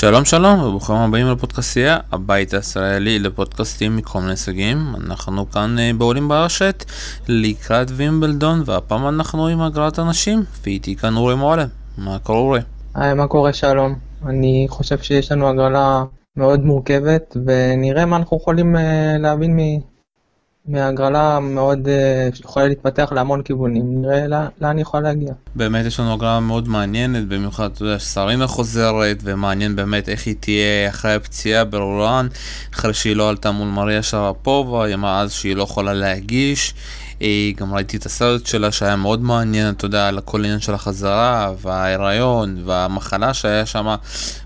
שלום שלום וברוכים הבאים לפודקאסייה, הבית הישראלי לפודקאסטים מכל מיני סוגים. אנחנו כאן אה, בעולים ברשת לקראת וימבלדון והפעם אנחנו עם הגרלת הנשים ואיתי כאן אורי מועלם. מה קורה אורי? היי, מה קורה שלום? אני חושב שיש לנו הגרלה מאוד מורכבת ונראה מה אנחנו יכולים אה, להבין מהגרלה מאוד אה, יכולה להתפתח להמון כיוונים, נראה לאן היא יכולה להגיע. באמת יש לנו הגרלה מאוד מעניינת, במיוחד, אתה יודע, שרינה חוזרת, ומעניין באמת איך היא תהיה אחרי הפציעה ברורן, אחרי שהיא לא עלתה מול מריה שרפובה, היא אמרה אז שהיא לא יכולה להגיש. אה, גם ראיתי את הסרט שלה שהיה מאוד מעניין, אתה יודע, על הכל עניין של החזרה וההיריון והמחלה שהיה שם.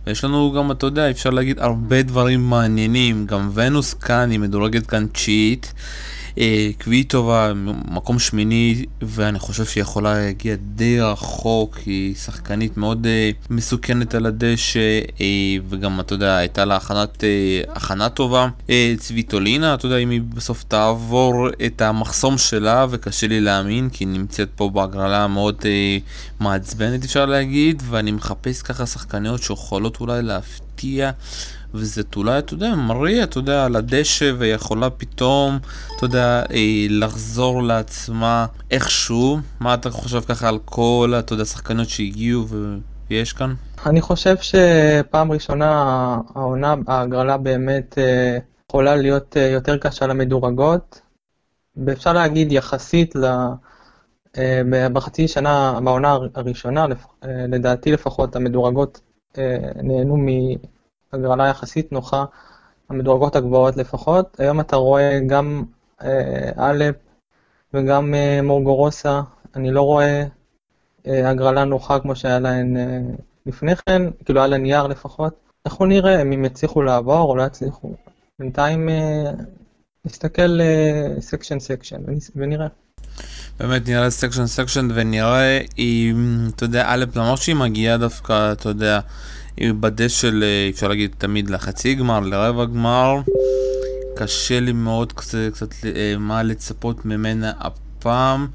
ויש לנו גם, אתה יודע, אפשר להגיד הרבה דברים מעניינים. גם ונוס כאן, היא מדורגת כאן תשיעית. אה, קוויטובה, מקום שמיני, ואני חושב שהיא יכולה להגיע די רחוק, היא שחקנית מאוד אה, מסוכנת על הדשא, אה, וגם, אתה יודע, הייתה לה הכנת, הכנה טובה. צביטולינה, אתה יודע, אם היא בסוף תעבור את המחסום שלה, וקשה לי להאמין, כי היא נמצאת פה בהגרלה מאוד מעצבנת, אפשר להגיד, ואני מחפש ככה שחקניות שיכולות אולי להפתיע. וזה אולי, אתה יודע, מריה, אתה יודע, על הדשא ויכולה פתאום, אתה יודע, אה, לחזור לעצמה איכשהו. מה אתה חושב ככה על כל, אתה יודע, שחקנות שהגיעו ויש כאן? אני חושב שפעם ראשונה העונה, ההגרלה באמת אה, יכולה להיות אה, יותר קשה למדורגות. ואפשר להגיד יחסית ל... בחצי שנה, בעונה הראשונה, לדעתי לפחות, המדורגות נהנו הגרלה יחסית נוחה, המדורגות הגבוהות לפחות. היום אתה רואה גם אה, האלפ וגם אה, מוגורוסה, אני לא רואה אה, הגרלה נוחה כמו שהיה להן לפני כן, כאילו על הנייר לפחות. אנחנו נראה אם הם יצליחו לעבור או לא יצליחו. בינתיים נסתכל section section ונראה. באמת נראה section section ונראה אם, אתה יודע, א', למרות שהיא מגיעה דווקא, אתה יודע, בדשא, אפשר להגיד תמיד לחצי גמר, לרבע גמר. קשה לי מאוד קצת, קצת אה, מה לצפות ממנה הפעם,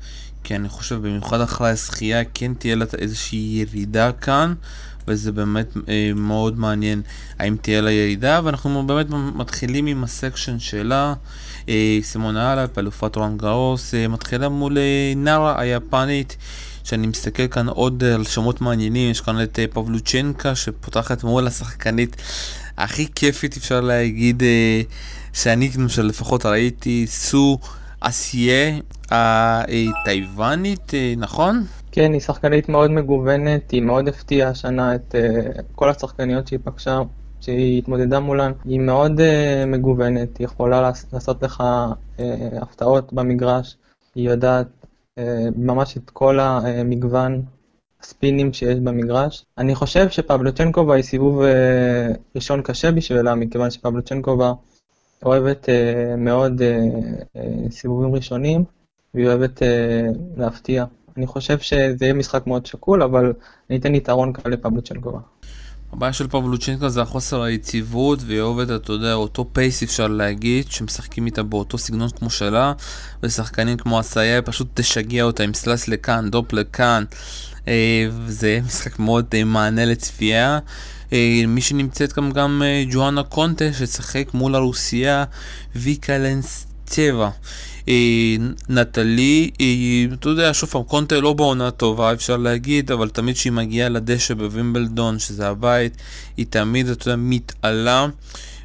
כי אני חושב במיוחד אחרי הזכייה כן תהיה לה איזושהי ירידה כאן, וזה באמת אה, מאוד מעניין האם תהיה לה ירידה, ואנחנו באמת מתחילים עם הסקשן שלה. אה, סימונה אלף, אלופת רון גרוס, אה, מתחילה מול אה, נארה היפנית. שאני מסתכל כאן עוד על שמות מעניינים, יש כאן את אה, פבלוצ'נקה שפותחת מול השחקנית הכי כיפית אפשר להגיד אה, שאני למשל לפחות ראיתי, סו אסיה הטייוונית, אה, נכון? כן, היא שחקנית מאוד מגוונת, היא מאוד הפתיעה השנה את כל השחקניות שהיא פגשה, שהיא התמודדה מולן, היא מאוד מגוונת, היא יכולה לעשות לך הפתעות במגרש, היא יודעת אה, ממש את כל המגוון הספינים שיש במגרש. אני חושב שפבלוצ'נקובה היא סיבוב אה, ראשון קשה בשבילה, מכיוון שפבלוצ'נקובה אוהבת אה, מאוד סיבובים ראשונים, והיא אוהבת להפתיע. אני חושב שזה יהיה משחק מאוד שקול, אבל אני אתן יתרון קל לפבלוצ'נקובה. הבעיה של פבלוצ'נקה זה החוסר היציבות, והיא אוהבת, אתה יודע, אותו pace אפשר להגיד, שמשחקים איתה באותו סגנון כמו שלה, ושחקנים כמו סיה פשוט תשגע אותה עם slice לכאן, drop לכאן, אה, וזה משחק מאוד אה, מהנה לצפייה. אה, מי שנמצאת גם גם ג'ואנה קונטה, ששחק מול הרוסייה ויחליאנצבה. אה, נטלי, היא, אתה יודע, שוב פעם, קונטה לא בעונה טובה, אפשר להגיד, אבל תמיד כשהיא מגיעה לדשא בווימבלדון, שזה הבית, היא תמיד, אתה יודע, מתעלה.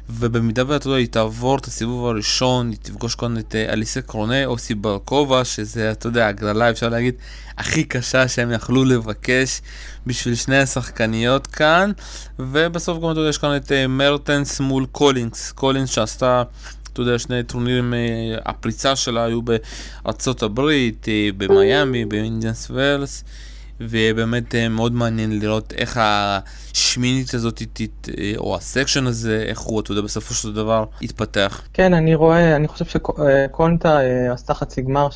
ובמידה ואתה יודע, היא תעבור את הסיבוב הראשון, היא תפגוש כאן את אה, אליזה קורנה או ציבולקובה, שזה, אתה יודע, הגרלה, אפשר להגיד, הכי קשה שהם יכלו לבקש בשביל שני השחקניות כאן. ובסוף גם, אתה יודע, יש כאן את אה, מרטנס מול קולינס, קולינס שעשתה אתה יודע, שני טורנירים, אה, הפריצה שלה היו בארצות הברית, אה, במיאמי, באינדיאנס ורס, ובאמת אה, מאוד מעניין לראות איך השמינית הזאת, או הסקשן הזה, איך הוא, אתה יודע, בסופו של דבר יתפתח. כן, אני רואה, אני חושב שקונטה עשתה חצי גמר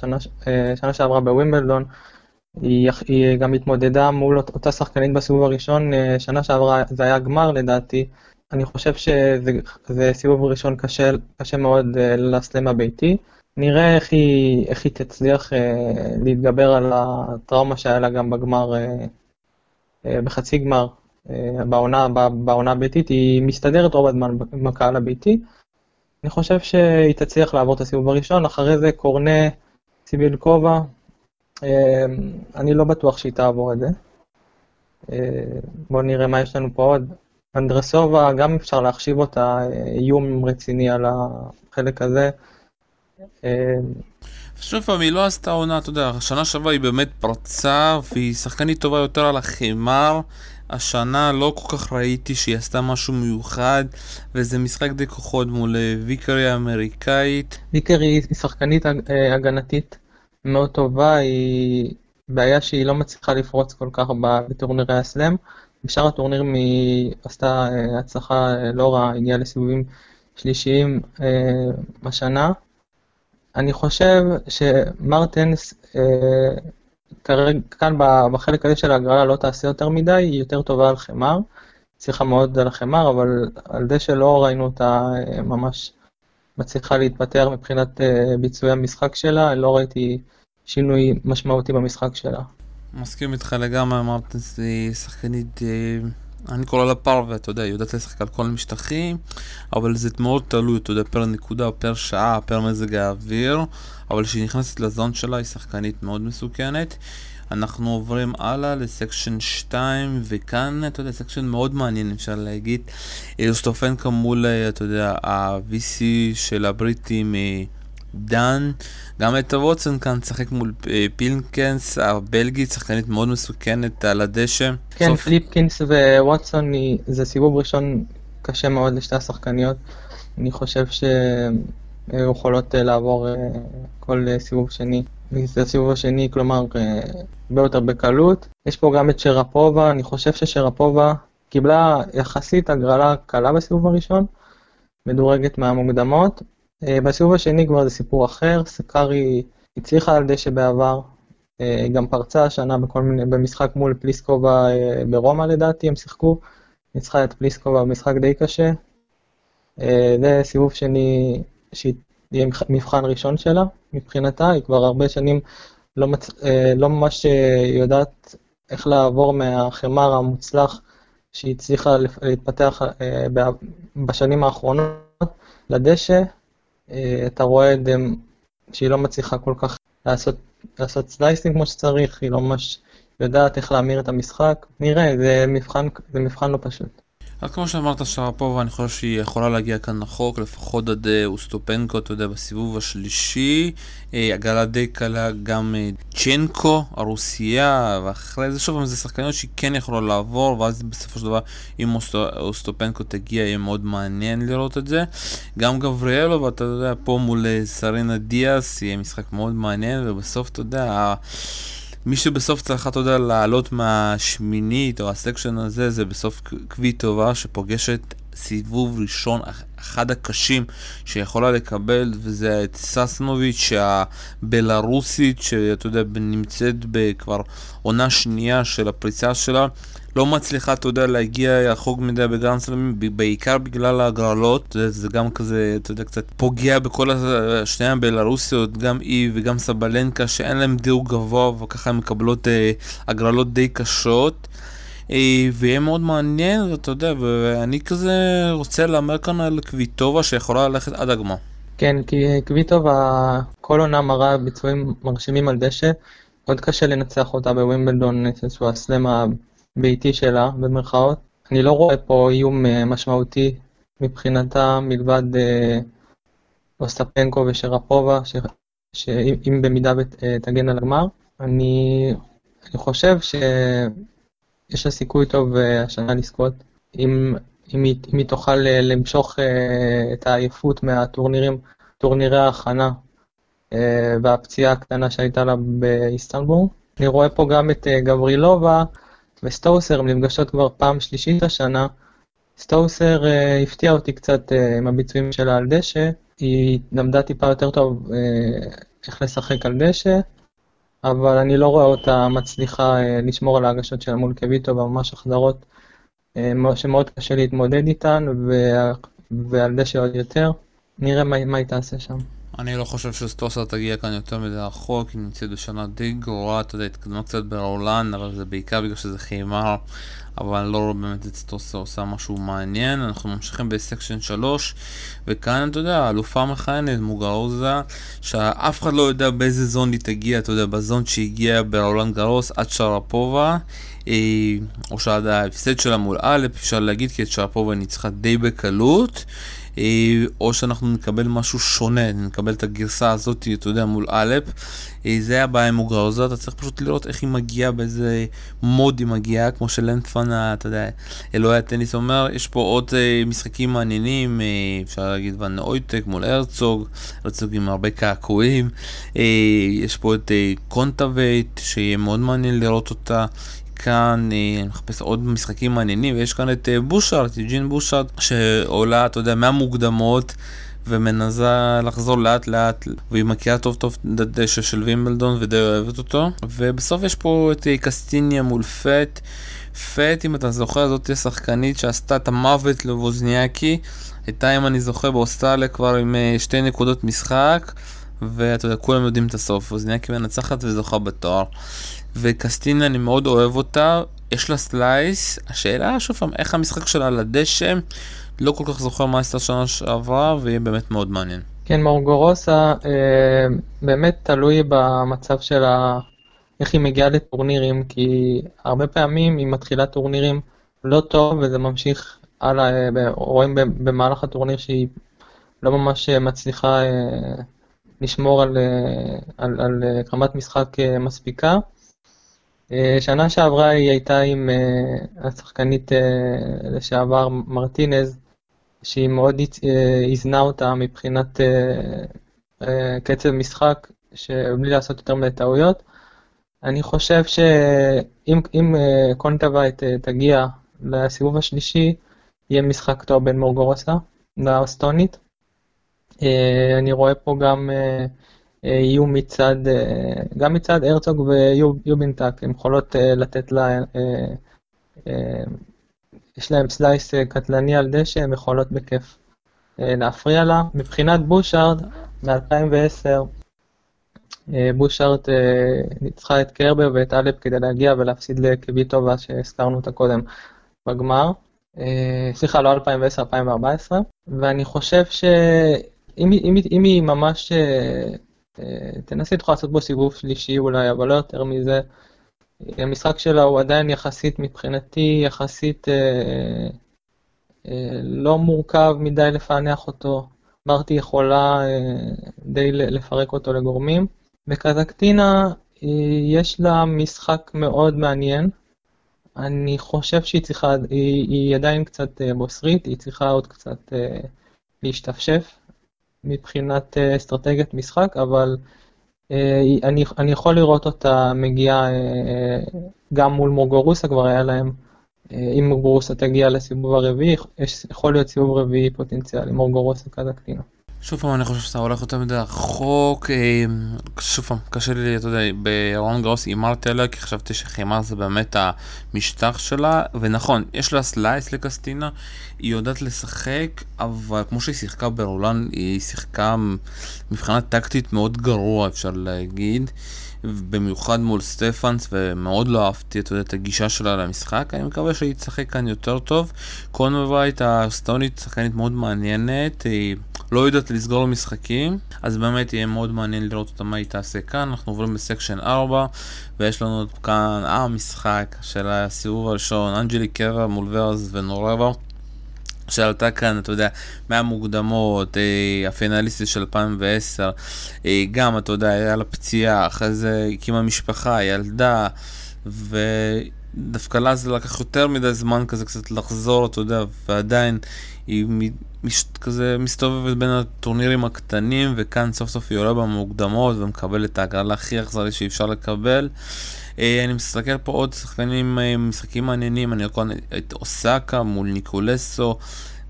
שנה שעברה בווימבלדון. היא, היא גם התמודדה מול אותה שחקנית בסיבוב הראשון, שנה שעברה זה היה גמר לדעתי, אני חושב שזה סיבוב ראשון קשה, קשה מאוד אה, לסלם הביתי. נראה איך היא, איך היא תצליח אה, להתגבר על הטראומה שהיה לה גם בגמר, אה, בחצי גמר בעונה, בעונה הביתית, היא מסתדרת רוב הזמן עם הקהל הביתי. אני חושב שהיא תצליח לעבור את הסיבוב הראשון, אחרי זה קורנה, סיבילקובה, אני לא בטוח שהיא תעבור את זה. בואו נראה מה יש לנו פה עוד. אנדרסובה, גם אפשר להחשיב אותה איום רציני על החלק הזה. שוב פעם, היא לא עשתה עונה, אתה יודע, השנה שעברה היא באמת פרצה, והיא שחקנית טובה יותר על החמר. השנה לא כל כך ראיתי שהיא עשתה משהו מיוחד, וזה משחק די כוחות מול אה, ויקרי האמריקאית. ויקרי היא שחקנית אה, הגנתית מאוד טובה, היא בעיה שהיא לא מצליחה לפרוץ כל כך בטורנירי הסלאם. בשאר הטורנירים היא עשתה אה, הצלחה לא רעה, הגיעה לסיבובים שלישיים השנה. אני חושב שמרטנס כרגע, כאן בחלק הזה של ההגרלה לא תעשה יותר מדי, היא יותר טובה על חמר. צריכה מאוד על החמר, אבל על דשא לא ראינו אותה אה, ממש מצליחה להתפתח מבחינת אה, ביצועי המשחק שלה, לא ראיתי שינוי משמעותי במשחק שלה. מסכים איתך לגמרי, היא שחקנית, אה, אני קורא לה פרווה, אתה יודע, היא יודעת לשחק על כל המשטחים, אבל זה מאוד תלוי, אתה יודע, פר נקודה, פר שעה, פר מזג האוויר. אבל כשהיא נכנסת ל zone שלה היא שחקנית מאוד מסוכנת. אנחנו עוברים הלאה ל section 2, וכאן, אתה יודע, section מאוד מעניין, אפשר להגיד. אוסטופנקה מול, אתה יודע, ה-VC של הבריטים דן. גם את ווטסון כאן צחק מול אה, פילקנס, הבלגית, שחקנית מאוד מסוכנת על הדשא. כן, סוף... פליפקינס וווטסון זה סיבוב ראשון קשה מאוד לשתי השחקניות. אני חושב ש... יכולות אה, לעבור אה, כל סיבוב שני. זה הסיבוב השני, כלומר, הרבה יותר בקלות. יש פה גם את שרפובה, אני חושב ששרפובה קיבלה יחסית הגרלה קלה בסיבוב הראשון, מדורגת מהמוקדמות. בסיבוב השני כבר זה סיפור אחר, סקארי הצליחה על דשא בעבר, היא גם פרצה השנה בכל מיני, במשחק מול פליסקובה ברומא לדעתי, הם שיחקו, ניצחה את פליסקובה במשחק די קשה. זה סיבוב שני שהיא תהיה מבחן ראשון שלה מבחינתה, היא כבר הרבה שנים לא, מצ... אה, לא ממש אה, יודעת איך לעבור מהחמר המוצלח שהיא הצליחה להתפתח אה, בשנים האחרונות לדשא. אתה רואה שהיא לא מצליחה כל כך לעשות, לעשות slicing כמו שצריך, היא לא ממש יודעת איך להמיר את המשחק. נראה, זה מבחן, זה מבחן לא פשוט. אז כמו שאמרת שרפובה, אני חושב שהיא יכולה להגיע כאן רחוק, לפחות עד אה, אוסטפנקו, אתה יודע, בסיבוב השלישי. אה, הגלה די קלה גם אה, צ'נקו, הרוסייה, ואחרי זה שוב, זה שחקניות שהיא כן יכולה לעבור, ואז בסופו של דבר, אם אוסטופנקו תגיע, יהיה מאוד מעניין לראות את זה. גם גבריאלו, ואתה יודע, פה מול סרינה דיאס, יהיה משחק מאוד מעניין, ובסוף, אתה יודע, מי שבסוף צריך, אתה יודע, לעלות מהשמינית או הסקשן הזה, זה בסוף קוויטובה שפוגשת סיבוב ראשון, אחד הקשים שיכולה לקבל, וזה את ססנוביץ' הבלארוסית, שאתה יודע, נמצאת בכבר עונה שנייה של הפריצה שלה. לא מצליחה, אתה יודע, להגיע רחוק מדי בגרנד סלאמים, בעיקר בגלל ההגרלות, זה, זה גם כזה, אתה יודע, קצת פוגע בכל השני הבלארוסיות, גם היא וגם סבלנקה, שאין להם דירוג גבוה, וככה הן מקבלות אה, הגרלות די קשות. אה, ויהיה מאוד מעניין, אתה יודע, ואני כזה רוצה להמר כאן על קוויטובה שיכולה ללכת עד הגמר. כן, כי קוויטובה כל עונה מראה ביצועים מרשימים על דשא, מאוד קשה לנצח אותה בווימבלדון, איזשהו הסלם הביתי שלה, במרכאות. אני לא רואה פה איום אה, משמעותי מבחינתה מלבד אה, אוסטפנקו ושרפובה, שאם במידה תגן על הגמר. אני, אני חושב ש... יש לה סיכוי טוב אה, השנה לזכות, אם, אם, היא, אם היא תוכל אה, למשוך אה, את העייפות מהטורנירים, טורנירי ההכנה והפציעה הקטנה שהייתה לה באיסטנבול. אני רואה פה גם את גברילובה וסטאוסר, נפגשות כבר פעם שלישית השנה. סטאוסר הפתיע אותי קצת עם הביצועים שלה על דשא, היא למדה טיפה יותר טוב איך לשחק על דשא. אבל אני לא רואה אותה מצליחה אה, לשמור על ההגשות שלה מול קוויטו בממש החזרות אה, שמאוד קשה להתמודד איתן, ועל דשא עוד יותר. נראה מה, מה היא תעשה שם. אני לא חושב שסטוסה תגיע כאן יותר מדי רחוק, היא נמצאת בשנה די גרועה, אתה יודע, התקדמה קצת ברולן, אבל זה בעיקר בגלל שזה חיימר, אבל אני לא רואה באמת את סטוסה עושה משהו מעניין. אנחנו ממשיכים בסקשן 3, וכאן, אתה יודע, האלופה מכהנת, מוגרוזה, שאף אחד לא יודע באיזה זון היא תגיע, אתה יודע, בזון שהגיעה ברולן גרוס עד שרפובה. אה, או שעד ההפסד שלה מול א', אפשר להגיד כי את שרפובה ניצחה די בקלות. אה, או שאנחנו נקבל משהו שונה, נקבל את הגרסה הזאת, אתה יודע, מול אלפ. אה, זה הבעיה עם אוגראוזה, אתה צריך פשוט לראות איך היא מגיעה, באיזה מוד היא מגיעה, כמו שלנדפן, אתה יודע, אלוהי הטניס אומר, יש פה עוד אה, משחקים מעניינים, אפשר להגיד ון אויטוואנק מול הרצוג, הרצוג עם הרבה קעקועים, יש פה את קונטווייט, שיהיה מאוד מעניין לראות אותה. כאן אה, אני מחפש עוד משחקים מעניינים, ויש כאן את אה, בושארט, יוג'ין בושארט, שעולה, אתה יודע, מהמוקדמות. ומנסה לחזור לאט לאט, והיא מכירה טוב טוב את הדשא של וימבלדון ודי אוהבת אותו. ובסוף יש פה את אה, קסטיניה מול פט. פט, אם אתה זוכר, זאת שחקנית שעשתה את המוות לבוזניאקי. הייתה, אם אני זוכר, באוסטרליה כבר עם שתי נקודות משחק, ואתה יודע, כולם יודעים את הסוף. ווזניאקי מנצחת וזוכה בתואר. וקסטינה אני מאוד אוהב אותה, יש לה סלייס, השאלה שוב פעם, איך המשחק שלה על הדשא, לא כל כך זוכר מה עשתה שנה שעברה, ויהיה באמת מאוד מעניין. כן, מורגורוסה אה, באמת תלוי במצב שלה, איך היא מגיעה לטורנירים, כי הרבה פעמים היא מתחילה טורנירים לא טוב, וזה ממשיך הלאה, אה, רואים במהלך הטורניר שהיא לא ממש מצליחה אה, לשמור על, אה, על, על רמת משחק מספיקה. אה, שנה שעברה היא הייתה עם uh, השחקנית uh, לשעבר מרטינז, שהיא מאוד איזנה אותה מבחינת קצב משחק, בלי לעשות יותר מדי טעויות. אני חושב שאם קונטבייט אה, תגיע לסיבוב השלישי, יהיה משחק טוב בין מוגורוסה לאסטונית. אני רואה פה גם יהיו מצד, אה, גם מצד הרצוג ויובינטק, הן יכולות אה, לתת לה, אה, יש להם slice קטלני על דשא, הן יכולות בכיף להפריע לה. מבחינת בושארד, מ-2010, בושארד ניצחה את קרבר ואת אלפ כדי להגיע ולהפסיד לקביטובה שהזכרנו אותה קודם בגמר. סליחה, לא 2010, 2014. ואני חושב שאם היא ממש אה, תנסי תוכל לעשות בו סיבוב שלישי אולי, אבל לא יותר מזה. המשחק שלה הוא עדיין יחסית, מבחינתי, יחסית אה, אה, לא מורכב מדי לפענח אותו. אמרתי, יכולה אה, די לפרק אותו לגורמים. בקזקטינה אה, יש לה משחק מאוד מעניין. אני חושב שהיא צריכה, היא, היא עדיין קצת אה, בוסרית, היא צריכה עוד קצת אה, להשתפשף. מבחינת אה, אסטרטגיית משחק, אבל אה, אני, אני יכול לראות אותה מגיעה אה, גם מול מורגורוסה, כבר היה להם, אם מורגורוסה תגיע לסיבוב הרביעי, יכול להיות סיבוב רביעי פוטנציאלי, מורגורוסה כזה קטינה. שוב פעם, אני חושב שאתה הולך יותר מדי רחוק. אה, שוב פעם, קשה לי, אתה יודע, ברון גרוס הימרתי עליה, כי חשבתי שחימר זה באמת המשטח שלה. ונכון, יש לה סלייס לקסטינה, היא יודעת לשחק, אבל כמו שהיא שיחקה ברולן, היא שיחקה מבחינה טקטית מאוד גרוע, אפשר להגיד. במיוחד מול סטפנס, ומאוד לא אהבתי את, את הגישה שלה למשחק. אני מקווה שהיא תשחק כאן יותר טוב. קונטבייט האסטונית שחקנית מאוד מעניינת, היא לא יודעת לסגור משחקים, אז באמת יהיה מאוד מעניין לראות אותה מה היא תעשה כאן. אנחנו עוברים ב section 4, ויש לנו כאן המשחק של הסיבוב הראשון, אנג'ליק קרבר מול ורה זבונרבה. שעלתה כאן, אתה יודע, מהמוקדמות, אה, הפינליסטית של 2010, אה, גם, אתה יודע, היה לה פציעה, אחרי זה הקימה משפחה, ילדה, ודווקא לה זה לקח יותר מדי זמן כזה קצת לחזור, אתה יודע, ועדיין היא מש, כזה מסתובבת בין הטורנירים הקטנים, וכאן סוף סוף היא עולה במוקדמות ומקבלת את ההגרלה הכי אכזרית שאי אפשר לקבל. אה, אני מסתכל פה עוד שחקנים, אה, משחקים מעניינים, אני רואה את אוסקה מול ניקולסו,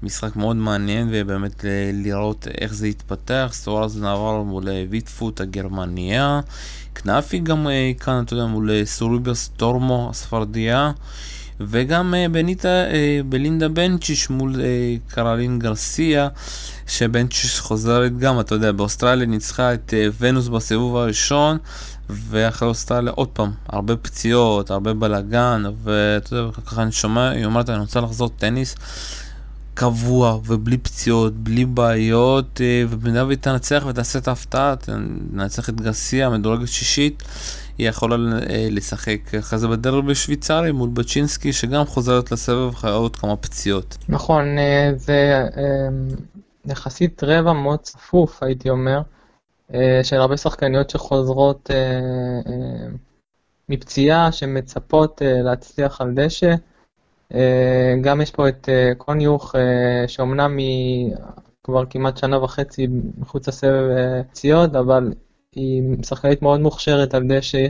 משחק מאוד מעניין ובאמת לראות איך זה יתפתח, סוארז נעבר מול ויטפוט הגרמניה, כנאפי גם אה, כאן, אתה יודע, מול סוריבר סטורמו הספרדיה. וגם בניטה, בלינדה בנצ'יש מול קרלין גרסיה, שבנצ'יש חוזרת גם, אתה יודע, באוסטרליה ניצחה את ונוס בסיבוב הראשון, ואחרי אוסטרליה עוד פעם, הרבה פציעות, הרבה בלאגן, ואתה יודע, ככה אני שומע, היא אומרת, אני רוצה לחזור טניס. קבוע ובלי פציעות, בלי בעיות, אה, ובמידה והיא תנצח ותעשה את ההפתעה, תנצח את גרסיה, מדורגת שישית, היא יכולה אה, לשחק אחרי זה בדרך בשוויצריה מול בצ'ינסקי, שגם חוזרת לסבב אחרי עוד כמה פציעות. נכון, אה, זה יחסית רבע מאוד צפוף, הייתי אומר, של הרבה שחקניות שחוזרות מפציעה, שמצפות להצליח על דשא. אה, גם יש פה את אה, קוניוך, אה, שאומנם היא כבר כמעט שנה וחצי מחוץ לסבב פציעות, אבל היא שחקנית מאוד מוכשרת על דשא.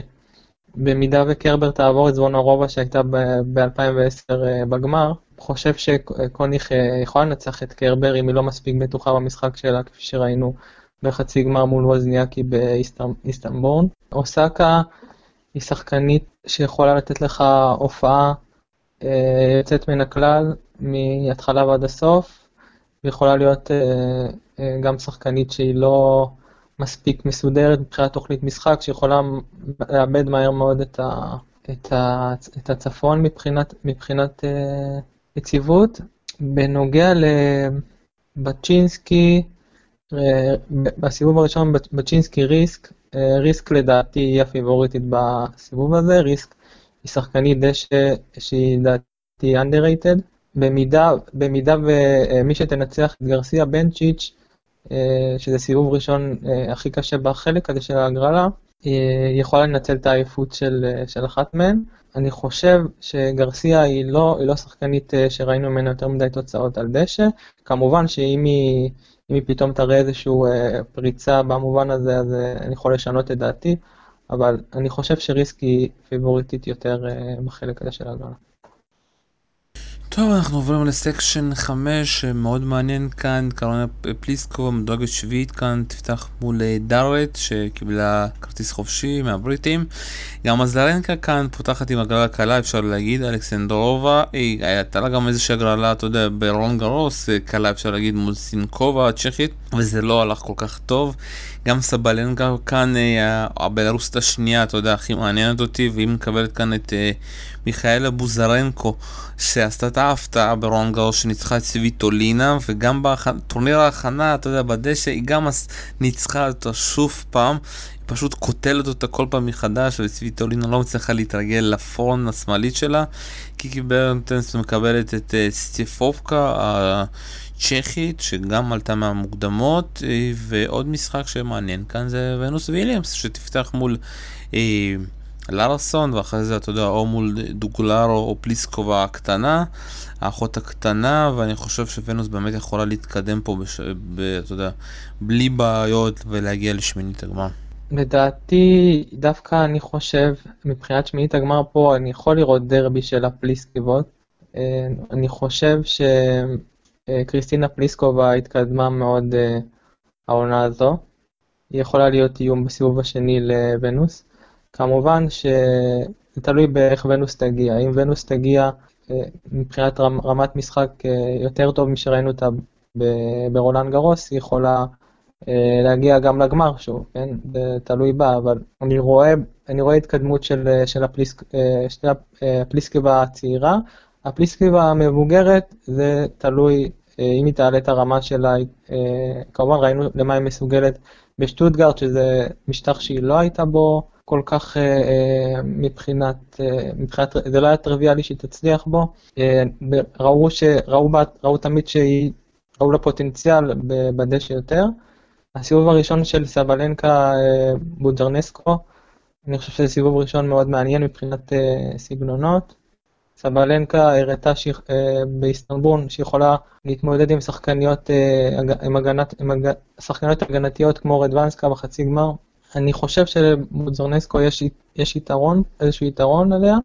במידה וקרבר תעבור את זבון הרובע שהייתה ב-2010 בגמר, חושב שקוניך יכולה לנצח את קרבר אם היא לא מספיק בטוחה במשחק שלה, כפי שראינו בחצי גמר מול ווזניאקי באיסטנבורן. אוסקה היא שחקנית שיכולה לתת לך הופעה יוצאת מן הכלל מהתחלה ועד הסוף, ויכולה להיות אה, אה, גם שחקנית שהיא לא מספיק מסודרת מבחינת תוכנית משחק, שיכולה לאבד מהר מאוד את, ה, את, ה, את הצפון מבחינת, מבחינת יציבות. בנוגע לבצ'ינסקי, בסיבוב הראשון בצ'ינסקי ריסק, ריסק לדעתי היא הפיבוריטית בסיבוב הזה, ריסק היא שחקנית דשא שהיא לדעתי underrated. במידה, במידה ומי שתנצח את גרסיה בנצ'יץ', אה, שזה סיבוב ראשון אה, הכי קשה בחלק הזה של ההגרלה, היא יכולה לנצל את העייפות של, של אחת מהן. אני חושב שגרסיה היא לא, היא לא שחקנית אה, שראינו ממנה יותר מדי תוצאות על דשא. כמובן שאם היא, היא פתאום תראה איזושהי פריצה במובן הזה, אז אני יכול לשנות את דעתי. אבל אני חושב שריסקי פיבוריטית יותר uh, בחלק הזה של ההגרלה. טוב, אנחנו עוברים לסקשן 5, מאוד מעניין כאן, קרונה פליסקו, מדורגת שביעית כאן, תפתח מול אה, דארט, שקיבלה כרטיס חופשי מהבריטים. גם מזלרנקה כאן פותחת עם הגרלה קלה, אפשר להגיד, אלכסנדרובה, היא הייתה לה גם איזושהי הגרלה, אתה יודע, ברון גרוס, אה, קלה אפשר להגיד, מול סינקובה הצ'כית, וזה לא הלך כל כך טוב. גם סבלנקה כאן, אה, הבלרוסית השנייה, אתה יודע, הכי מעניינת אותי, והיא מקבלת כאן את מיכאלה בוזרנקו. שעשתה את ההפתעה ברונגו שניצחה את סוויטולינה וגם בטורניר ההכנה, אתה יודע, בדשא היא גם ניצחה אותה שוב פעם פשוט קוטלת אותה כל פעם מחדש וסוויטולינה לא מצליחה להתרגל לפרון השמאלית שלה קיקי ברנטנס מקבלת את uh, סטיפובקה הצ'כית שגם עלתה מהמוקדמות uh, ועוד משחק שמעניין כאן זה ונוס וויליאמס שתפתח מול uh, לארסון, ואחרי זה, אתה יודע, או מול דוגלרו או פליסקובה הקטנה, האחות הקטנה, ואני חושב שוונוס באמת יכולה להתקדם פה, בש... ב... אתה יודע, בלי בעיות ולהגיע לשמינית הגמר. לדעתי, דווקא אני חושב, מבחינת שמינית הגמר פה, אני יכול לראות דרבי של הפליסקובות. אה, אני חושב שקריסטינה פליסקובה התקדמה מאוד אה, העונה הזו. היא יכולה להיות איום בסיבוב השני לוונוס. כמובן שזה תלוי באיך ונוס תגיע. אם ונוס תגיע אה, מבחינת רמת משחק יותר טוב משראינו אותה ברולנד גרוס, היא יכולה להגיע גם לגמר שוב, כן? זה תלוי בה, אבל אני רואה, אני רואה התקדמות של, של הפליסק, של הפליסקבה הצעירה. הפליסקבה המבוגרת, זה תלוי אם היא תעלה את הרמה שלה, כמובן ראינו למה היא מסוגלת בשטוטגרד, שזה משטח שהיא לא הייתה בו כל כך אה, אה, מבחינת, אה, מבחינת, זה לא היה טריוויאלי שהיא תצליח בו. ראו, ש, ראו, ראו תמיד שהיא, ראו לה פוטנציאל בדשא יותר. הסיבוב הראשון של סבלנקה בודרנסקו, אני חושב שזה סיבוב ראשון מאוד מעניין מבחינת סגנונות. סבלנקה הראתה באיסטנבול שיכולה להתמודד עם שחקניות, עם הגנת, עם שחקניות הגנתיות כמו רדוונסקה בחצי גמר, אני חושב שלמוזרנסקו יש, יש יתרון, איזשהו יתרון עליה,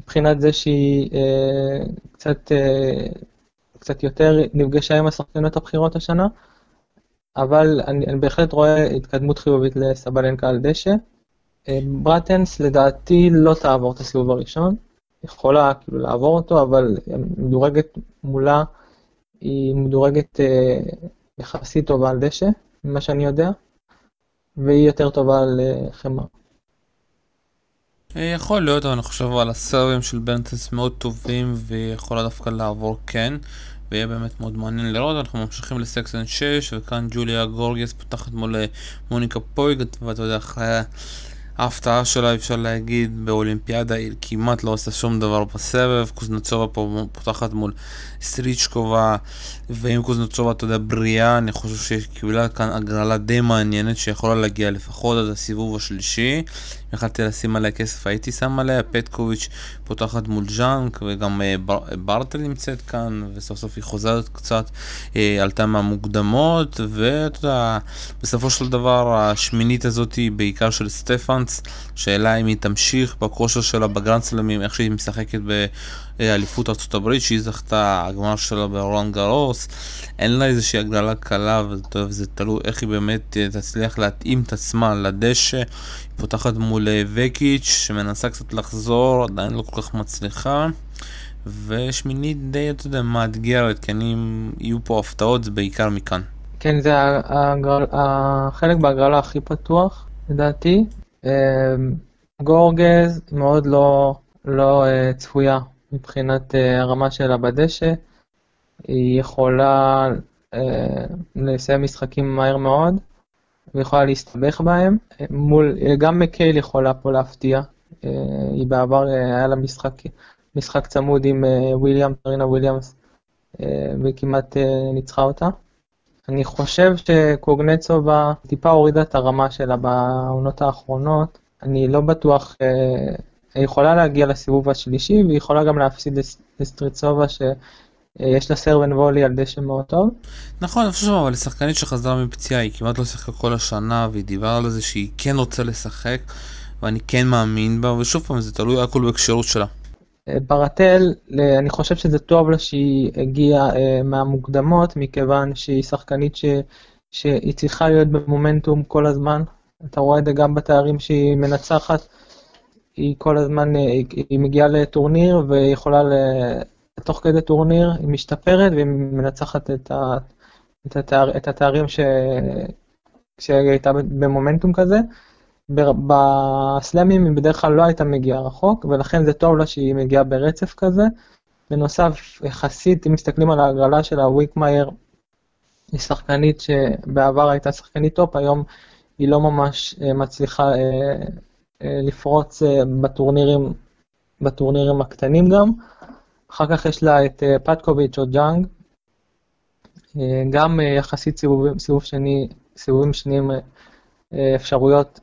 מבחינת זה שהיא אה, קצת, אה, קצת יותר נפגשה עם השחקנות הבכירות השנה, אבל אני, אני בהחלט רואה התקדמות חיובית לסבלנקה על דשא. אה, ברטנס לדעתי לא תעבור את הסיבוב הראשון. יכולה כאילו לעבור אותו, אבל מדורגת מולה היא מדורגת אה, יחסית טובה על דשא, ממה שאני יודע, והיא יותר טובה על אה, חמר. אה, יכול להיות, אבל אני חושב על הסרבים של בנטס מאוד טובים ויכולה דווקא לעבור כן ויהיה באמת מאוד מעניין לראות, אנחנו ממשיכים לסקסן 6 וכאן ג'וליה גורגס פותחת מול מוניקה פויג ואתה יודע אחרי ההפתעה שלה אפשר להגיד באולימפיאדה היא כמעט לא עושה שום דבר בסבב, קוזנצובה פה פותחת מול סטריצ'קובה ואם קוזנצובה אתה יודע בריאה אני חושב שהיא קיבלה כאן הגרלה די מעניינת שיכולה להגיע לפחות עד הסיבוב השלישי יכלתי לשים עליה כסף הייתי שם עליה, פטקוביץ' פותחת מול ז'אנק וגם אה, בר, ברטל נמצאת כאן וסוף סוף היא חוזרת קצת, אה, עלתה מהמוקדמות ואתה יודע, בסופו של דבר השמינית הזאת היא בעיקר של סטפאנס, שאלה אם היא תמשיך בכושר שלה בגרנדסלמים, איך שהיא משחקת ב... אליפות ארצות הברית שהיא זכתה, הגמר שלה ברולנד גרוס, אין לה איזושהי הגרלה קלה וזה תלוי איך היא באמת תצליח להתאים את עצמה לדשא, פותחת מול וקיץ' שמנסה קצת לחזור, עדיין לא כל כך מצליחה. ושמינית די, אתה יודע, מאתגרת, כי אם יהיו פה הפתעות זה בעיקר מכאן. כן, זה הגרל, החלק בהגרלה הכי פתוח, לדעתי. אמ, גורגז מאוד לא, לא uh, צפויה מבחינת הרמה שלה בדשא. היא יכולה לסיים משחקים מהר מאוד, ויכולה להסתבך בהם. מול, גם מקייל יכולה פה להפתיע. Uh, היא בעבר uh, היה לה משחק, משחק צמוד עם uh, וויליאם, טרינה וויליאמס, וכמעט ניצחה אותה. אני חושב שקוגנצובה טיפה הורידה את הרמה שלה בעונות האחרונות. אני לא בטוח, אה, היא יכולה להגיע לסיבוב השלישי, והיא יכולה גם להפסיד לסטריצובה שיש לה סרבן וולי על דשא מאוד טוב. נכון, אני חושב אבל שחקנית שחזרה מפציעה, היא כמעט לא שיחקה כל השנה, והיא דיברה על זה שהיא כן רוצה לשחק, ואני כן מאמין בה, ושוב פעם, זה תלוי הכל בכשירות שלה. אה, ברטל, אני חושב שזה טוב לה שהיא הגיעה אה, מהמוקדמות, מכיוון שהיא שחקנית ש, שהיא צריכה להיות במומנטום כל הזמן. אתה רואה את זה גם בתארים שהיא מנצחת, היא כל הזמן, אה, היא, היא מגיעה לטורניר והיא יכולה, תוך כדי טורניר, היא משתפרת והיא מנצחת את, ה, את, התאר, את התארים ש, שהיא הייתה במומנטום כזה. בסלאמים היא בדרך כלל לא הייתה מגיעה רחוק, ולכן זה טוב לה שהיא מגיעה ברצף כזה. בנוסף, יחסית, אם מסתכלים על ההגרלה של הוויקמייר, היא שחקנית שבעבר הייתה שחקנית טופ, היום היא לא ממש אה, מצליחה אה, אה, לפרוץ בטורנירים, בטורנירים הקטנים גם. אחר כך יש לה את פטקוביץ' או ג'אנג, גם יחסית סיבוב, סיבוב שני, סיבובים שניים אפשרויות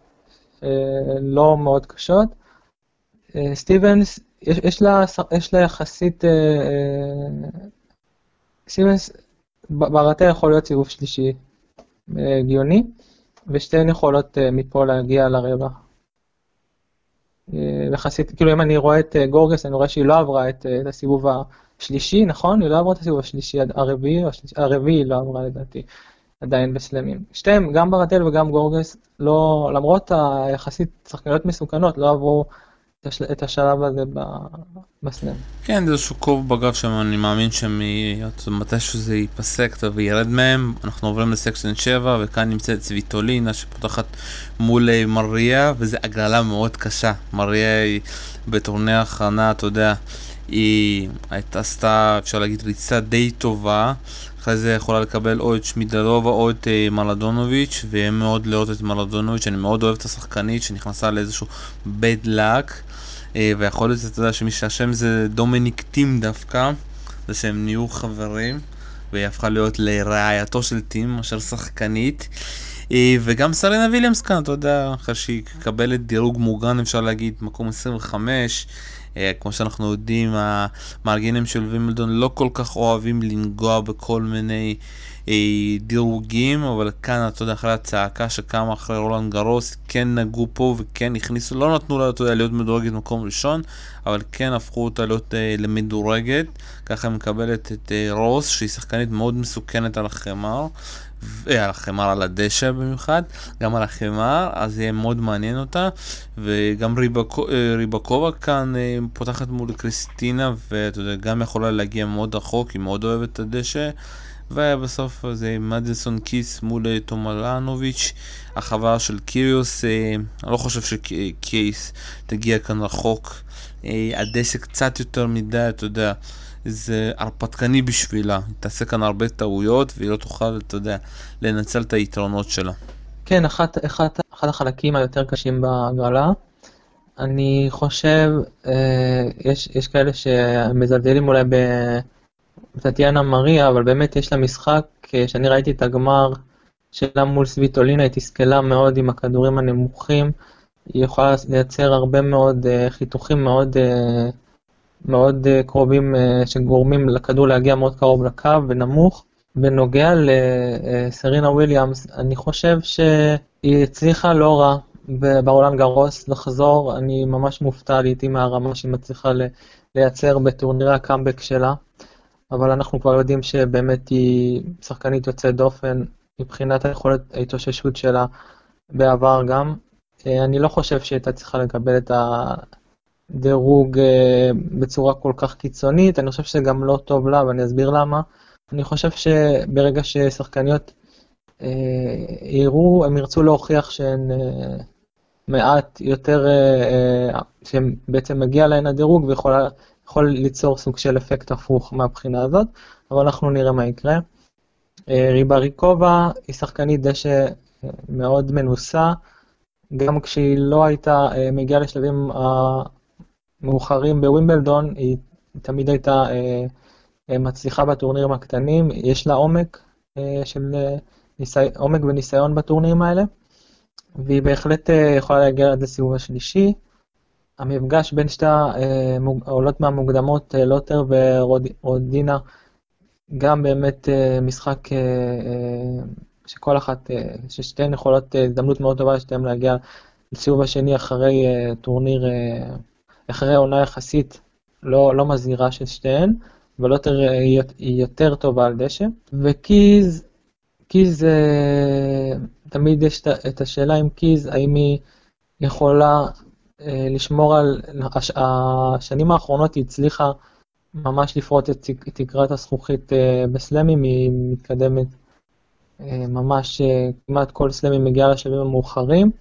לא מאוד קשות. סטיבנס, יש, יש, לה, יש לה יחסית, סטיבנס, ברטה יכול להיות סיבוב שלישי הגיוני. ושתיהן יכולות מפה להגיע לרבע. Uh, יחסית, כאילו אם אני רואה את uh, גורגס, אני רואה שהיא לא עברה את, uh, את הסיבוב השלישי, נכון? היא לא עברה את הסיבוב השלישי, הרביעי, הרביעי לא עברה לדעתי, עדיין בסלמים. שתיהם, גם ברטל וגם גורגס, לא, למרות היחסית שחקניות מסוכנות, לא עברו את השלב הזה בסלאם. כן, זה איזשהו קוב בגב שם, אני מאמין שמתישהו זה ייפסק וירד מהם. אנחנו עוברים לסקשן 7, וכאן נמצאת צביטולינה שפותחת מול אה, מריה, וזו הגרלה מאוד קשה. מריה היא בטורני ההכנה, אתה יודע, היא הייתה עשתה, אפשר להגיד, ריצה די טובה. אחרי זה יכולה לקבל או את שמידלובה או את מלדונוביץ', ויהיה מאוד לראות את מלדונוביץ', אני מאוד אוהב את השחקנית שנכנסה לאיזשהו bad luck. אה, ויכול להיות, אתה יודע, שמי שאשם זה דומיניק טים דווקא, זה שהם נהיו חברים, והיא הפכה להיות לרעייתו של טים, אשר שחקנית. אה, וגם סרינה וויליאמס כאן, אתה יודע, אחרי שהיא מקבלת דירוג מוגן, אפשר להגיד, מקום 25. אה, כמו שאנחנו יודעים, המארגנים של וימבלדון לא כל כך אוהבים לנגוע בכל מיני דירוגים, אבל כאן, אתה יודע, אחרי הצעקה שקמה אחרי רולנד גרוס, כן נגעו פה וכן הכניסו, לא נתנו לה, אתה יודע, להיות מדורגת במקום ראשון, אבל כן הפכו אותה להיות אה, למדורגת, ככה היא מקבלת את אה, רוס, שהיא שחקנית מאוד מסוכנת על החמר, על החמר על הדשא במיוחד, גם על החמר, אז יהיה מאוד מעניין אותה, וגם ריבקו, ריבקובה כאן פותחת מול קריסטינה, ואתה יודע, גם יכולה להגיע מאוד רחוק, היא מאוד אוהבת את הדשא. ובסוף זה מדיסון קיס מול תומלנוביץ', החברה של קיריוס, אני לא חושב שקיס תגיע כאן רחוק. הדשא קצת יותר מדי, אתה יודע, זה הרפתקני בשבילה. היא תעשה כאן הרבה טעויות והיא לא תוכל, אתה יודע, לנצל את היתרונות שלה. כן, אחת, אחת, אחד החלקים היותר קשים בהגרלה. אני חושב, אה, יש, יש כאלה שמזלזלים אולי בטטיאנה מריה, אבל באמת יש לה משחק, אה, שאני ראיתי את הגמר שלה מול סוויטולינה, היא תסכלה מאוד עם הכדורים הנמוכים. היא יכולה לייצר הרבה מאוד אה, חיתוכים מאוד, אה, מאוד אה, קרובים אה, שגורמים לכדור להגיע מאוד קרוב לקו ונמוך. בנוגע לסרינה וויליאמס, אני חושב שהיא הצליחה לא רע ברולאן גארוס לחזור, אני ממש מופתע לעיתים מהרמה שהיא מצליחה לייצר בטורנירי הקאמבק שלה, אבל אנחנו כבר יודעים שבאמת היא שחקנית יוצאת דופן מבחינת היכולת ההתאוששות שלה בעבר גם. אה, אני לא חושב שהייתה צריכה לקבל את הדירוג אה, בצורה כל כך קיצונית, אני חושב שזה גם לא טוב לה, ואני אסביר למה. אני חושב שברגע ששחקניות אה, יראו, הם ירצו להוכיח שהן מעט יותר, שבעצם מגיע להן הדירוג ויכול ליצור סוג של אפקט הפוך מהבחינה הזאת, אבל אנחנו נראה מה יקרה. ריבריקובה היא שחקנית דשא מאוד מנוסה. גם כשהיא לא הייתה אה, מגיעה לשלבים המאוחרים בווימבלדון, היא תמיד הייתה אה, אה, מצליחה בטורנירים הקטנים, יש לה עומק של ניסי... עומק וניסיון בטורנירים האלה, והיא בהחלט יכולה להגיע עד לסיבוב השלישי. המפגש בין שתי העולות מהמוקדמות, לוטנר ורודינה, גם באמת משחק שכל אחת, אה, ששתיהן יכולות, אה, הזדמנות מאוד טובה לשתיהן להגיע לסיבוב השני אחרי אה, טורניר, אחרי עונה יחסית לא, לא מזהירה של שתיהן, אבל יותר, היא יותר טובה על דשא. וקיז, קיז, תמיד יש את השאלה עם קיז, האם היא יכולה לשמור על, השנים האחרונות היא הצליחה ממש לפרוט את תקרת הזכוכית בסלאמים, היא מתקדמת אה, ממש אה, כמעט כל סלמי מגיעה לשלבים המאוחרים,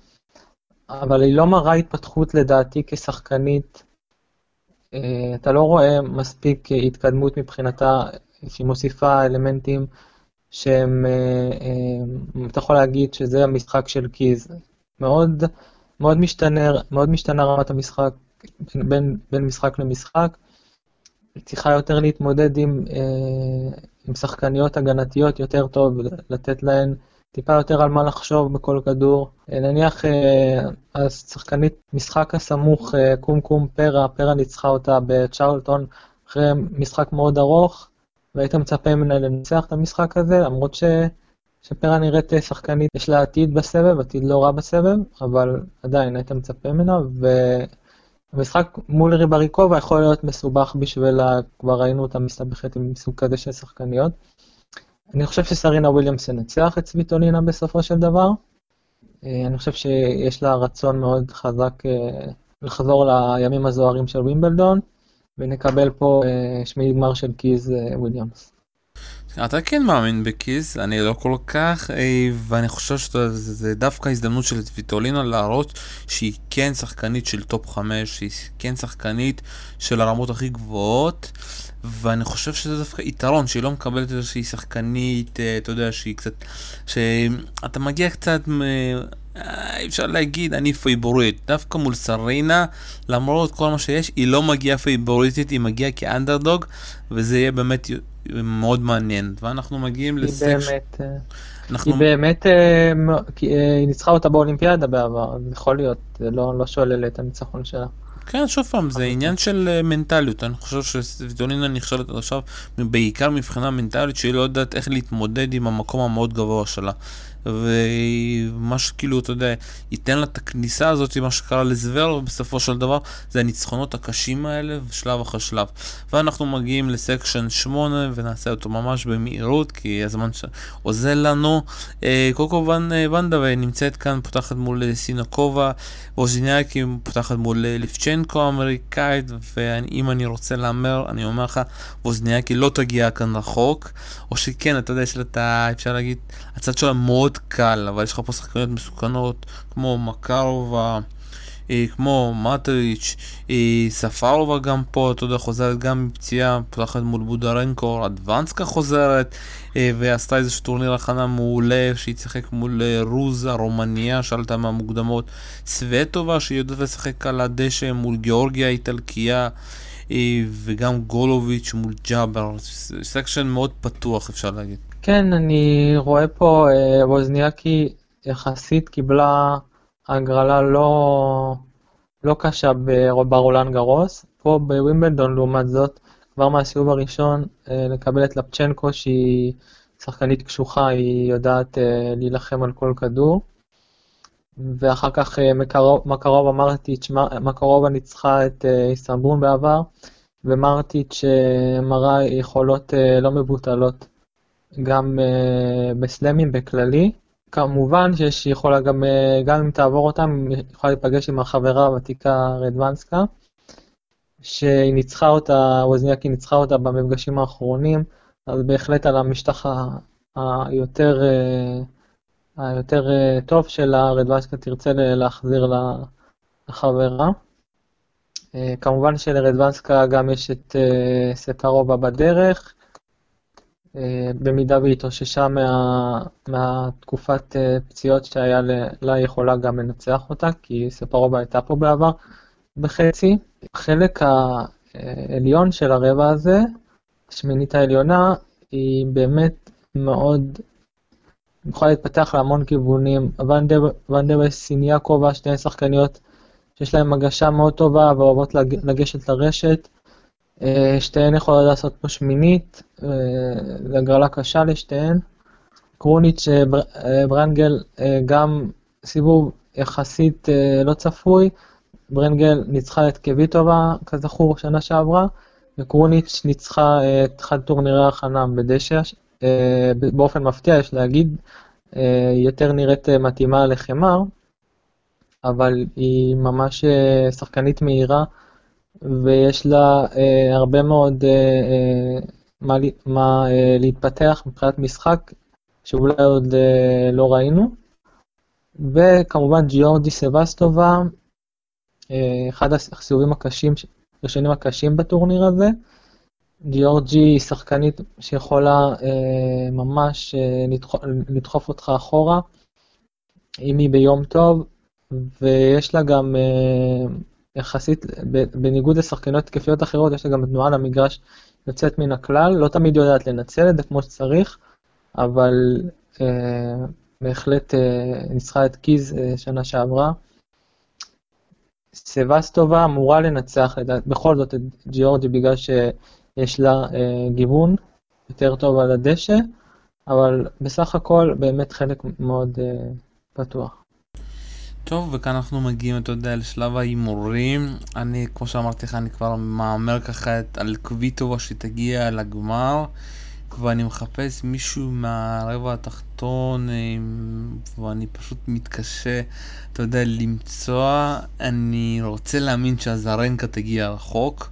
אבל היא לא מראה התפתחות לדעתי כשחקנית. אה, אתה לא רואה מספיק התקדמות מבחינתה, שהיא מוסיפה אלמנטים שהם, אתה יכול להגיד שזה המשחק של קיז. מאוד, מאוד משתנה, מאוד משתנה רמת המשחק בין, בין משחק למשחק. היא צריכה יותר להתמודד עם, אה, עם שחקניות הגנתיות יותר טוב, לתת להן טיפה יותר על מה לחשוב בכל כדור. אה, נניח אה, השחקנית משחק הסמוך, אה, קום קום פרה, פרה ניצחה אותה בצ'רלטון אחרי משחק מאוד ארוך, והיית מצפה ממנה לנצח את המשחק הזה, למרות ש... שפרה נראית שחקנית, יש לה עתיד בסבב, עתיד לא רע בסבב, אבל עדיין היית מצפה ממנה, ו... המשחק מול ריבריקובה יכול להיות מסובך בשבילה, כבר ראינו אותה מסתבכת עם סוג כזה של שחקניות. אני חושב שסרינה וויליאמס ינצח את סוויטולינה בסופו של דבר. אה, אני חושב שיש לה רצון מאוד חזק אה, לחזור לימים הזוהרים של וימבלדון, ונקבל פה אה, שמי גמר של קיז וויליאמס. אתה כן מאמין בקיז, אני לא כל כך, ואני חושב שזה דווקא הזדמנות של סביטולינה להראות שהיא כן שחקנית של טופ 5, שהיא כן שחקנית של הרמות הכי גבוהות, ואני חושב שזה דווקא יתרון, שהיא לא מקבלת איזושהי שחקנית, אה, אתה יודע, שהיא קצת, שאתה מגיע קצת אה, אפשר להגיד אני פייבוריט, דווקא מול סרינה, למרות כל מה שיש, היא לא מגיעה פייבוריטית, היא מגיעה כאנדרדוג, וזה יהיה באמת מאוד מעניין. ואנחנו מגיעים ל section... אה, אנחנו... היא באמת, היא ניצחה אותה באולימפיאדה בעבר, אז יכול להיות, לא, לא שולל את הניצחון שלה. כן, שוב פעם, זה עניין של אה, מנטליות. אני חושב שסביטולינה נכשלת עד עכשיו בעיקר מבחינה מנטלית, שהיא לא יודעת איך להתמודד עם המקום המאוד גבוה שלה. ומה שכאילו, אתה יודע, ייתן לה את הכניסה הזאת, מה שקרה לזוור, בסופו של דבר, זה הניצחונות הקשים האלה, שלב אחרי שלב. ואנחנו מגיעים לסקשן 8, ונעשה אותו ממש במהירות, כי הזמן שעוזר לנו. אה, קוקו ונדה נמצאת כאן, פותחת מול סינקובה, ווז'יניאקי פותחת מול ליפצ'נקו האמריקאית, ואם אני רוצה להמר, אני אומר לך, ווז'יניאקי לא תגיע כאן רחוק, או שכן, אתה יודע, יש לה את ה... אפשר להגיד, הצד שלה מאוד... מאוד קל, אבל יש לך פה שחקניות מסוכנות כמו מקרובה, אה, כמו מטריץ', אה, ספרova גם פה, אתה יודע, חוזרת גם מפציעה, פותחת מול בודרנקו, אדוונסקה חוזרת, אה, ועשתה איזשהו טורניר הכנה מעולה, שהיא תשחק מול רוז, הרומניה, שאלת מהמוקדמות, סווטובה, שהיא יודעת לשחק על הדשא מול גיאורגיה האיטלקייה. וגם גולוביץ' מול ג'אבר, section מאוד פתוח אפשר להגיד. כן, אני רואה פה אה, ווזניאקי יחסית קיבלה הגרלה לא, לא קשה ברולאן גארוס. פה בווימבלדון לעומת זאת, כבר מהסיבוב הראשון אה, לקבל את לפצ'נקו שהיא שחקנית קשוחה, היא יודעת אה, להילחם על כל כדור. ואחר כך מקרוב מרטיץ', מקרובה ניצחה את איסטנבול בעבר, ומרטיץ' מראה יכולות לא מבוטלות גם uh, בסלאמים בכללי. כמובן שיש יכולה גם, uh, גם אם תעבור אותם, יכולה להיפגש עם החברה הוותיקה רדוונסקה, שהיא ניצחה אותה, ווזניאקי ניצחה אותה במפגשים האחרונים, אז בהחלט על המשטח היותר, uh, היותר טוב שלה, רדוונסקה תרצה להחזיר לחברה. כמובן שלרדוונסקה גם יש את סטרובה בדרך, אה, במידה והיא התאוששה מה, מהתקופת אה, פציעות שהיה לה יכולה גם לנצח אותה, כי ספרובה הייתה פה בעבר בחצי. החלק העליון של הרבע הזה, השמינית העליונה, היא באמת מאוד, יכולה להתפתח להמון כיוונים. ואנדר וסיניאקובה, שתי שחקניות שיש להן הגשה מאוד טובה ואוהבות לגשת לרשת. אה, שתיהן יכולות לעשות פה שמינית, אה, זו הגרלה קשה לשתיהן. קרוניץ' אה, ברנגל גם סיבוב יחסית לא צפוי, ברנגל ניצחה את קוויטובה, כזכור, שנה שעברה, וקרוניץ' ניצחה את אחד טורנירי ההכנה בדשא, באופן מפתיע יש להגיד, יותר נראית מתאימה לחמר, אבל היא ממש שחקנית מהירה. ויש לה אה, הרבה מאוד אה, אה, מה, מה אה, להתפתח מבחינת משחק, שאולי עוד אה, לא ראינו. וכמובן ג'יורדי סבסטובה, אה, אחד הסיבובים הקשים, הראשונים הקשים בטורניר הזה. גיאורג'י היא שחקנית שיכולה אה, ממש אה, לדחוף, לדחוף אותך אחורה, אם היא ביום טוב, ויש לה גם אה, יחסית, בניגוד לשחקניות תקפיות אחרות, יש לה גם תנועה למגרש יוצאת מן הכלל, לא תמיד יודעת לנצל את זה כמו שצריך, אבל אה, בהחלט אה, ניצחה את קיז אה, שנה שעברה. סבסטובה אמורה לנצח בכל זאת את ג'יורדי בגלל שיש לה אה, גיוון יותר טוב על הדשא, אבל בסך הכל באמת חלק מאוד אה, פתוח. טוב, וכאן אנחנו מגיעים, אתה יודע, לשלב ההימורים. אני, כמו שאמרתי לך, אני כבר מהמר ככה את על קוויטובה שתגיע לגמר, ואני מחפש מישהו מהרבע התחתון, ואני פשוט מתקשה, אתה יודע, למצוא. אני רוצה להאמין שהזרנקה תגיע רחוק.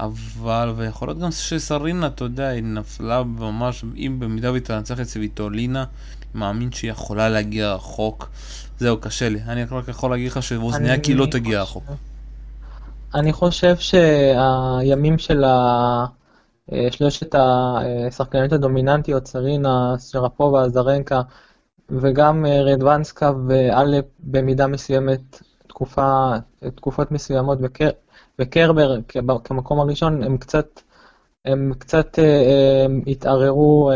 אבל, ויכול להיות גם שסרינה, אתה יודע, היא נפלה ממש, אם במידה והיא תנצח את סביטולינה, מאמין שהיא יכולה להגיע רחוק. זהו, קשה לי. אני רק יכול להגיד לך שווזניאקי לא תגיע רחוק. אני חושב שהימים של אה, שלושת השחקניות הדומיננטיות, סרינה, שרפובה, זרנקה, וגם אה, רדוונסקה ואלפ במידה מסוימת, תקופה, תקופות מסוימות, וקרבר כמקום הראשון, הם קצת, הם קצת אה, התערערו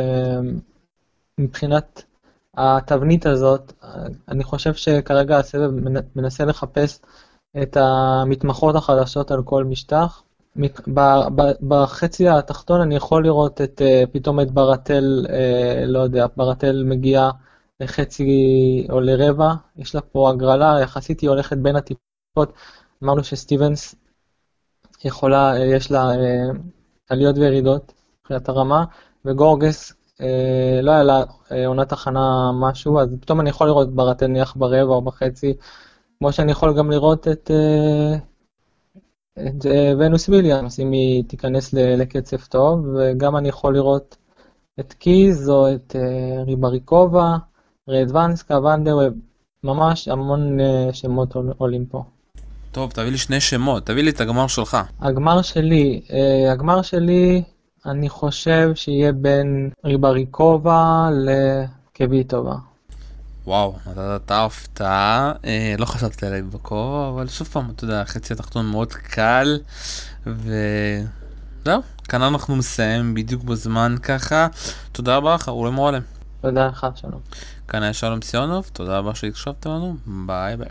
מבחינת התבנית הזאת, אני חושב שכרגע הסבב מנסה לחפש את המתמחות החדשות על כל משטח. בחצי התחתון אני יכול לראות את, אה, פתאום את ברטל, אה, לא יודע, ברטל מגיעה לחצי או לרבע, יש לה פה הגרלה, יחסית היא הולכת בין הטיפות. אמרנו שסטיבנס יכולה, אה, יש לה עליות וירידות מבחינת הרמה, וגורגס אה, לא היה לה אה, עונת הכנה משהו, אז פתאום אני יכול לראות ברטל נניח ברבע או בחצי, כמו שאני יכול גם לראות את, אה, את אה, ונוס וויליאמס, אם היא תיכנס ל- לקצב טוב, וגם אני יכול לראות את קיז או את אה, ריבריקובה, רדוונסקה, ואנדרווב, ממש המון אה, שמות עול- עולים פה. טוב, תביא לי שני שמות, תביא לי את הגמר שלך. הגמר שלי, הגמר שלי, אני חושב שיהיה בין ריבריקובה לקוויטובה. וואו, נתת את ההפתעה, אה, לא חשבתי עליי בכובע, אבל שוב פעם, אתה יודע, החצי התחתון מאוד קל, וזהו, כאן אנחנו נסיים בדיוק בזמן ככה. תודה רבה לך, אורי מועלם. תודה לך, שלום. כאן היה שלום סיונוב, תודה רבה שהקשבתם לנו, ביי ביי.